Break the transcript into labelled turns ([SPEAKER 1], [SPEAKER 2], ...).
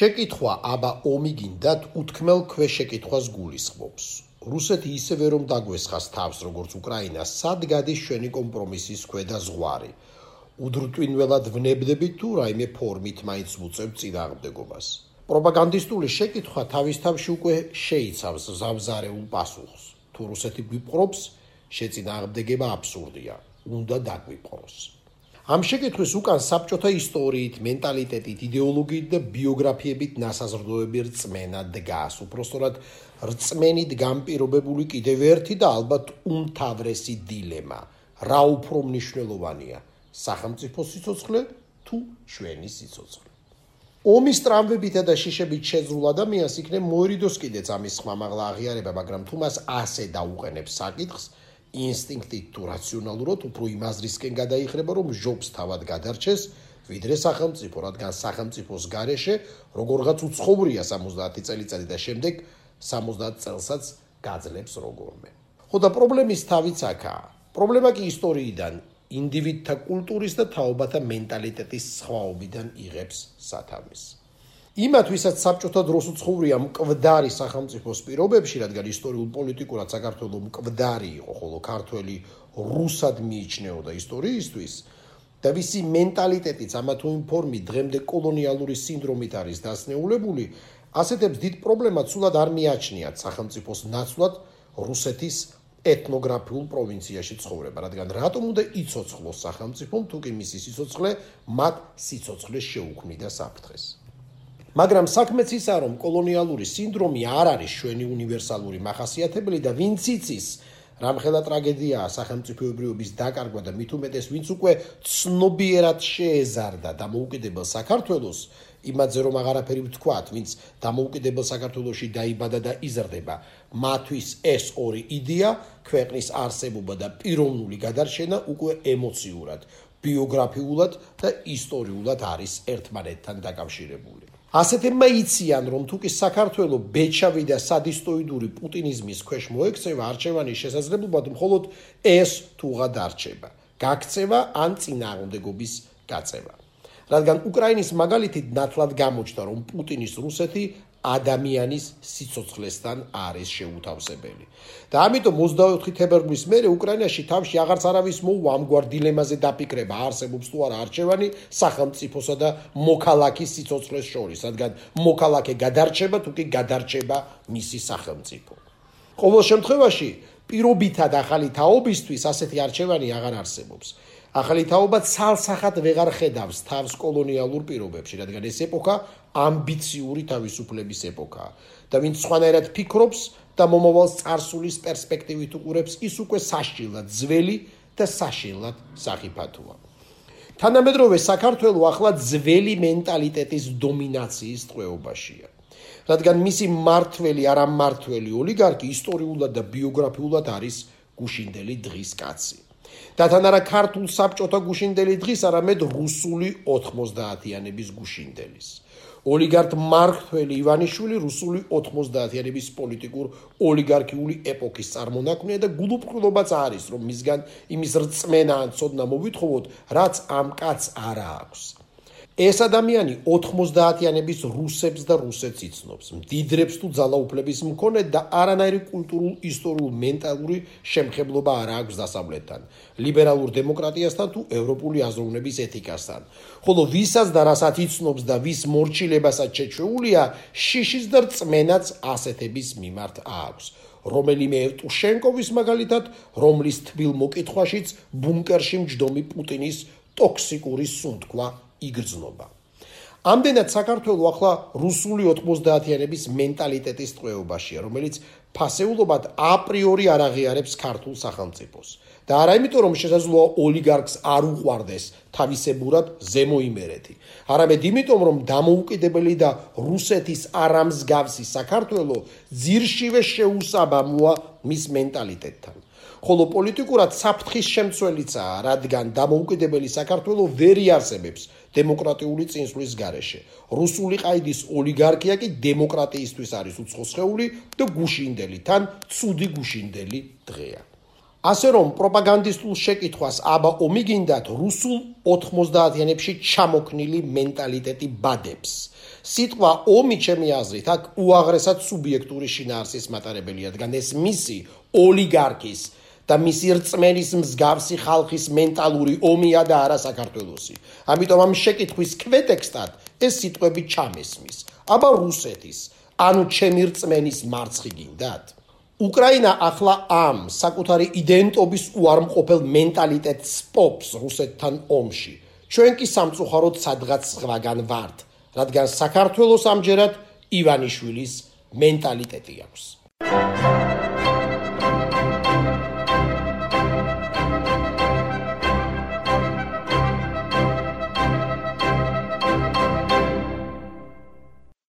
[SPEAKER 1] შეკითხვა აბა ომი გინდათ უთქმელ ქვეშეკითხვას გულისხმობს. რუსეთი ისევე რომ დაგვესხას თავს როგორც უკრაინა, სად გადის ჩვენი კომპრომისის ქვედა ზღვარი? უდრტვინველად ვნებდებით თუ რაიმე ფორმით მაინც ვუწევ წინააღმდეგობას? პროპაგანდისტული შეკითხვა თავისთავში უკვე შეიცავს ზავზარეულ პასუხს. თუ რუსეთი გვიპყრობს, შეწინააღმდეგება აბსურდია. უნდა დაგვიპყროს. ამ შეკითხვის უკან საბჭოთა ისტორიით, მენტალიტეტით, идеოლოგიით და ბიოგრაფიებით ნასაზრდოები რწმენა დგას. უпростоრად რწმენით გამპირობებული კიდევ ერთი და ალბათ უმთავრესი დილემა. რა უფრო მნიშვნელოვანია, სახელმწიფო სიცოცხლე თუ შვენი სიცოცხლე? ომის ტრამვებითა და შიშებით შეძრულ ადამიანს იქნებ მოერიდოს კიდეც ამის ხმამაღლა აღიარება, მაგრამ თუ მას ასე დაუყენებს საკითხს, ინსტინქტით თუ რაციონალურად უფრო იმაზრისკენ გადაიხრება, რომ ჯობს თავად გადარჩეს, ვიდრე სახელმწიფო, რადგან სახელმწიფოს გარეშე როგორღაც უცხოურია 70 წელიწადი და შემდეგ 70 წელსაც გაძლებს როგორმე. ხო და პრობლემის თავიც აქაა. პრობლემა კი ისტორიიდან, ინდივიდთა კულტურის და თაობათა მენტალიტეტის სხვაობიდან იღებს სათავეს. იმათვისაც საბჭოთა დროს უცხოურია მკვდარი სახელმწიფოს პირობებში, რადგან ისტორიულ პოლიტიკურად საქართველოს მკვდარი იყო, ხოლო ქართველი რუსად მიიჩნეოდა ისტორიისთვის და ვისი მენტალიტეტიც ამა თუ იმ ფორმით დღემდე კოლონიალური სინდრომით არის დასნეულებული, ასეთებს დიდ პრობლემას სულად არ მიაჩნიათ სახელმწიფოს ნაცვლად რუსეთის ეთნოგრაფიულ პროვინციაში ცხოვრება, რადგან რატომ უნდა იცოცხლოს სახელმწიფო, თუ კი მისი სიცოცხლე მათ სიცოცხლეს შეუქმნიდა საფრთხეს. მაგრამ საქმეც ისაა რომ კოლონიალური სინდრომი არ არის ჩვენი უნივერსალური מחასიათებელი და ვინც იცის რამხელა ტრაგედიაა სახელმწიფოებრიობის დაკარგვა და მით უმეტეს ვინც უკვე ცნობიერად შეეზარდა დამოუკიდებელ საქართველოს იმაზე რომ აღარაფერი ვთქვათ ვინც დამოუკიდებელ საქართველოსში დაიბადა და იზრდება მათვის ეს ორი იდეა ქვეყნის არსებობა და პიროვნული გადარჩენა უკვე ემოციურად ბიოგრაფიულად და ისტორიულად არის ერთმანეთთან დაკავშირებული. ასეთებმა იციან რომ თუ კი საქართველოს ბეჩავი და სადისტოიდური პუტინიზმის ქვეშ მოექცევა არჩევანის შესაძლებლობა მხოლოდ ეს თუღა დარჩება. გაქცევა ან წინააღმდეგობის გაწევა. რადგან უკრაინის მაგალითით ნათლად გამოჩნდა რომ პუტინის რუსეთი ადამიანის სიცოცხლესთან არის შეუთავსებელი. და ამიტომ 24 თებერვლის მერე უკრაინაში თავში აღარც არავის მოუვა ამგვარ დილემაზე დაფიქრება, არსებობს თუ არა არჩევანი სახელმწიფოსა და მოქალაქის სიცოცხლეს შორის, რადგან მოქალაქე გადარჩება თუ კი გადარჩება მისი სახელმწიფო. ყოველ შემთხვევაში პირობითად ახალი თაობისთვის ასეთი არჩევანი აღარ არსებობს. ახალი თაობა ცალსახად ვეღარ ხედავს თავს კოლონიალურ პირობებში, რადგან ეს ეპოქა ამბიციური თავისუფლების ეპოქაა. და ვინც სხვანაირად ფიქრობს და მომავალს წარსულის პერსპექტივით უყურებს, ის უკვე საშილად ძველი და საშილად საფათოა. თანამედროვე საქართველოს ახლა ძველი მენტალიტეტის დომინაციის წვეობაშია. რადგან მისი მართველი არა მართველი ოლიგარქი ისტორიულად და ბიოგრაფიულად არის გუშინდელი დღის კაცი. და თან არა ქართულ საბჭოთა გუშინდელი დღის, არამედ რუსული 90-იანების გუშინდელის. ოლიგარქ მარქველი ივანიშვილი რუსული 90-იანების პოლიტიკურ ოლიგარქიული ეპოქის წარმონაქმნია და გულუბრყვილობაც არის, რომ მისგან იმის რწმენა ან ცოდნა მოვითხოვოთ, რაც ამ კაც არა აქვს. ეს ადამიანი 90-იანების რუსებს და რუსეთს იცნობს, მდიდრებს თუ ძალაუფლების მქონე და არანაირი კულტურულ, ისტორიულ, მენტალური შემხებლობა არ აქვს დასავლეთთან, ლიბერალურ დემოკრატიასთან თუ ევროპული აზროვნების ეთიკასთან. ხოლო ვისაც და რასაც იცნობს და ვის მორჩილებასაც შეჩეულია, შიშის და რწმენაც ასეთების მიმართ აქვს. რომელიმე ევტუშენკოვის მაგალითად, რომლის თბილ მოკითხვაშიც ბუნკერში მჯდომი პუტინის ტოქსიკური სუნთქვა იგრძნობა. ამდენად საქართველოს ახლა რუსული 90-იანების მენტალიტეტის წვეობაშია, რომელიც ფასეულობად აპრიორი არ აღიარებს ქართულ სახელმწიფოს. და არა იმიტომ რომ შესაძლოა ოლიგარქს არ უყვარდეს თავისებურად ზემო იმერეთი, არამედ იმიტომ რომ დამოუკიდებელი და რუსეთის არამსგავსი საქართველოს ძირშივე შეუსაბამოა მის მენტალიტეტთან. ხოლო პოლიტიკურად საფრთხის შემცველიცაა, რადგან დამოუკიდებელი საქართველოს ვერ იარსებებს დემოკრატიული წინსვლის გარეშე. რუსული ყაიდის ოლიგარქია კი დემოკრატიისთვის არის უცხო შეეული და გუშინდელი, თან ცუდი გუშინდელი დღეა. ასე რომ პროპაგანდისტულ შეკითხვას აბა ომი გინდათ რუსულ 90-იანებში ჩამოქნილი მენტალიტეტი ბადებს. სიტყვა ომი ჩემი აზრით აქ უაღრესად სუბიექტური შინაარსის მატარებელია, რადგან ეს მისი ოლიგარქის და მისი რწმენის მსგავსი ხალხის მენტალური ომია და არა საქართველოსი. ამიტომ ამ შეკითხვის ქვეტექსტად ეს სიტყვები ჩამესმის. აბა რუსეთის, ანუ ჩემი რწმენის მარცხი გინდათ? უკრაინა ახლა ამ საკუთარი იდენტობის უარმყოფელ მენტალიტეტს პოპს რუსეთთან ომში. ჩვენ კი სამწუხაროდ სადღაც სხვაგან ვართ, რადგან საქართველოს ამჯერად ივანიშვილის მენტალიტეტი აქვს.